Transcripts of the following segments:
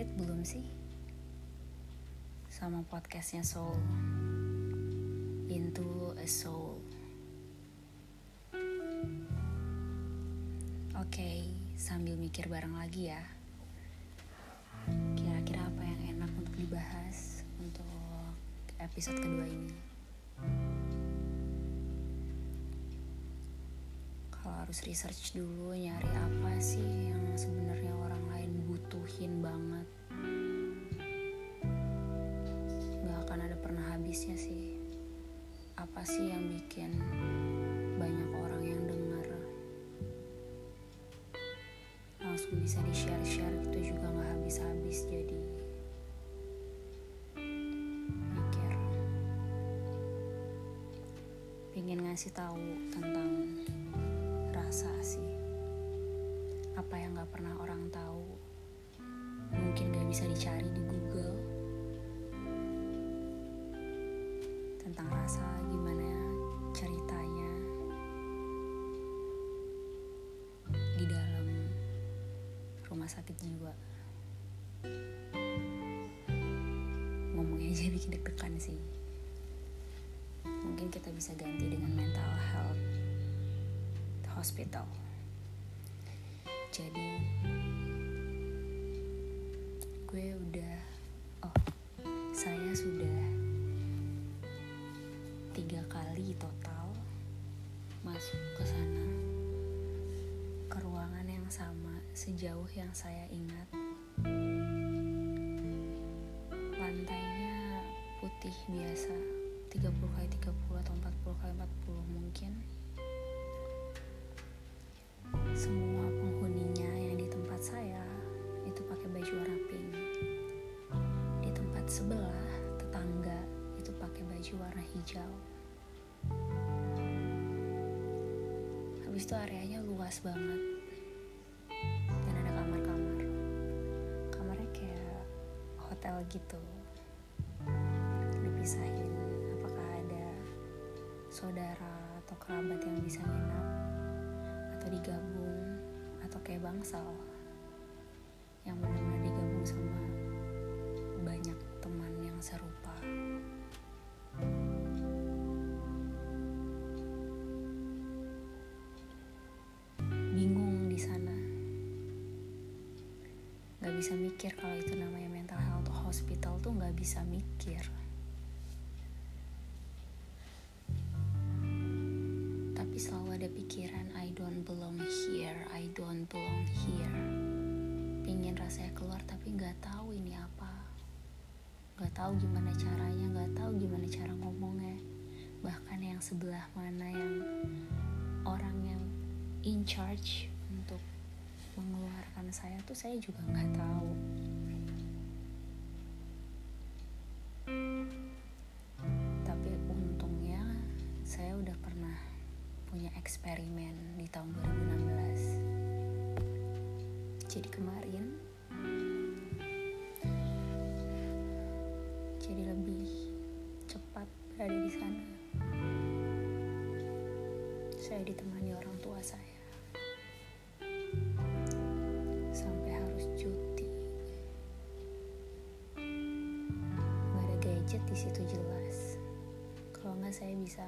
excited belum sih sama podcastnya Soul Into a Soul? Oke, okay, sambil mikir bareng lagi ya. Kira-kira apa yang enak untuk dibahas untuk episode kedua ini? Kalau harus research dulu nyari apa sih yang sebenarnya orang lain butuhin banget. Gak akan ada pernah habisnya sih. Apa sih yang bikin banyak orang yang dengar Langsung bisa di-share-share gitu juga gak habis-habis jadi Mikir. Pengen ngasih tahu tentang rasa sih. Apa yang gak pernah orang tahu mungkin gak bisa dicari di Google. Tentang rasa gimana ceritanya di dalam rumah sakit jiwa. Ngomongnya aja bikin deg-degan sih. Mungkin kita bisa ganti dengan mental health hospital. Jadi gue udah oh saya sudah tiga kali total masuk ke sana ke ruangan yang sama sejauh yang saya ingat. Lantainya putih biasa 30 kali 30 atau 40 kali 40 mungkin. Semua tetangga itu pakai baju warna hijau. Habis itu areanya luas banget dan ada kamar-kamar. Kamarnya kayak hotel gitu. Dipisahin apakah ada saudara atau kerabat yang bisa nginap atau digabung atau kayak bangsal yang benar-benar digabung sama banyak teman yang serupa. Bingung di sana. Gak bisa mikir kalau itu namanya mental health hospital tuh gak bisa mikir. Tapi selalu ada pikiran I don't belong here, I don't belong here. Pingin rasanya keluar tapi gak tahu ini apa. Gak tahu gimana caranya, gak tahu gimana cara ngomongnya. Bahkan yang sebelah mana yang orang yang in charge untuk mengeluarkan saya tuh saya juga nggak tahu. Tapi untungnya saya udah pernah punya eksperimen di tahun 2016. Jadi kemarin Saya ditemani orang tua saya. Sampai harus cuti. Gak ada gadget di situ jelas. Kalau nggak saya bisa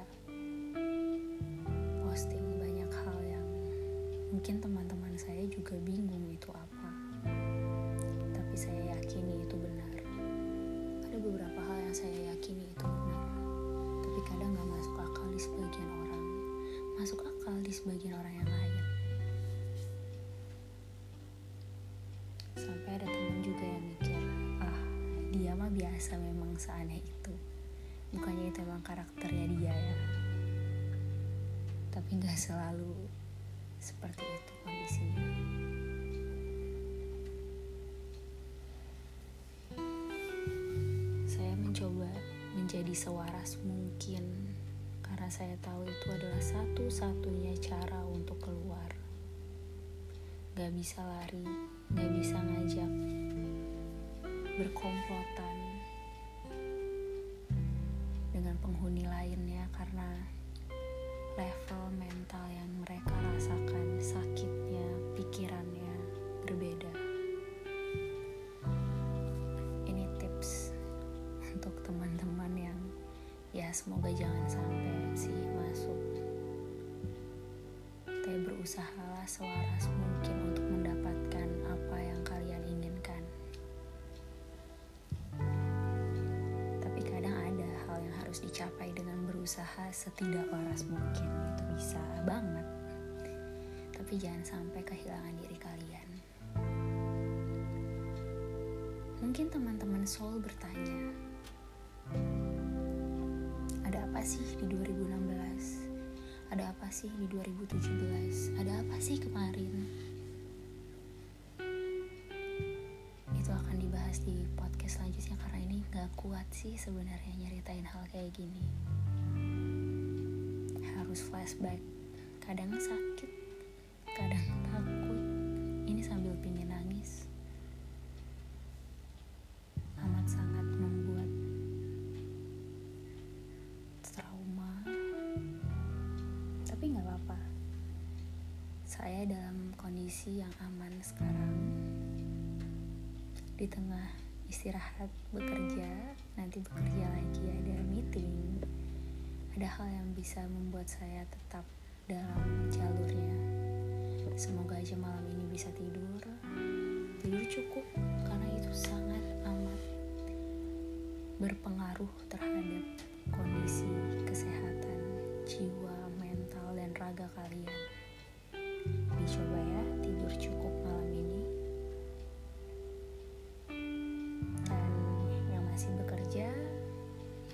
posting banyak hal yang mungkin teman-teman saya juga bingung itu apa. Tapi saya yakini itu benar. Ada beberapa hal yang saya yakini itu benar. Tapi kadang nggak masuk akal di sebagian orang. Masuk akal di sebagian orang yang lain. Sampai ada teman juga yang mikir, ah dia mah biasa memang seaneh itu. Bukannya itu emang karakternya dia ya tapi nggak selalu seperti itu kondisinya. Saya mencoba menjadi sewaras mungkin saya tahu itu adalah satu-satunya cara untuk keluar. Gak bisa lari, gak bisa ngajak, berkomplotan dengan penghuni lainnya karena level mental yang mereka rasakan, sakitnya, pikirannya berbeda. Ini tips untuk teman-teman yang ya semoga jangan sama. Sewaras mungkin untuk mendapatkan apa yang kalian inginkan. Tapi kadang ada hal yang harus dicapai dengan berusaha setidak waras mungkin. Itu bisa banget. Tapi jangan sampai kehilangan diri kalian. Mungkin teman-teman soul bertanya ada apa sih di 2016 ada apa sih di 2017 ada apa sih kemarin? Itu akan dibahas di podcast selanjutnya karena ini gak kuat sih sebenarnya nyeritain hal kayak gini. Harus flashback. Kadang sakit kadang takut. Ini sambil pingin nangis saya dalam kondisi yang aman sekarang. Di tengah istirahat bekerja nanti bekerja lagi ada meeting ada hal yang bisa membuat saya tetap dalam jalurnya. Semoga aja malam ini bisa tidur. Tidur cukup karena itu sangat amat berpengaruh terhadap kondisi kesehatan jiwa mental dan raga kalian dicoba ya tidur cukup malam ini. Dan yang masih bekerja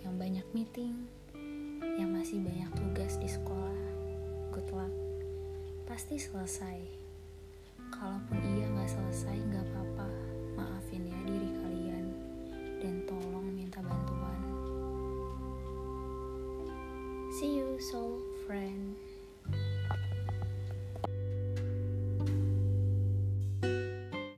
yang banyak meeting yang masih banyak tugas di sekolah good luck. Pasti selesai. Kalaupun iya nggak selesai nggak apa-apa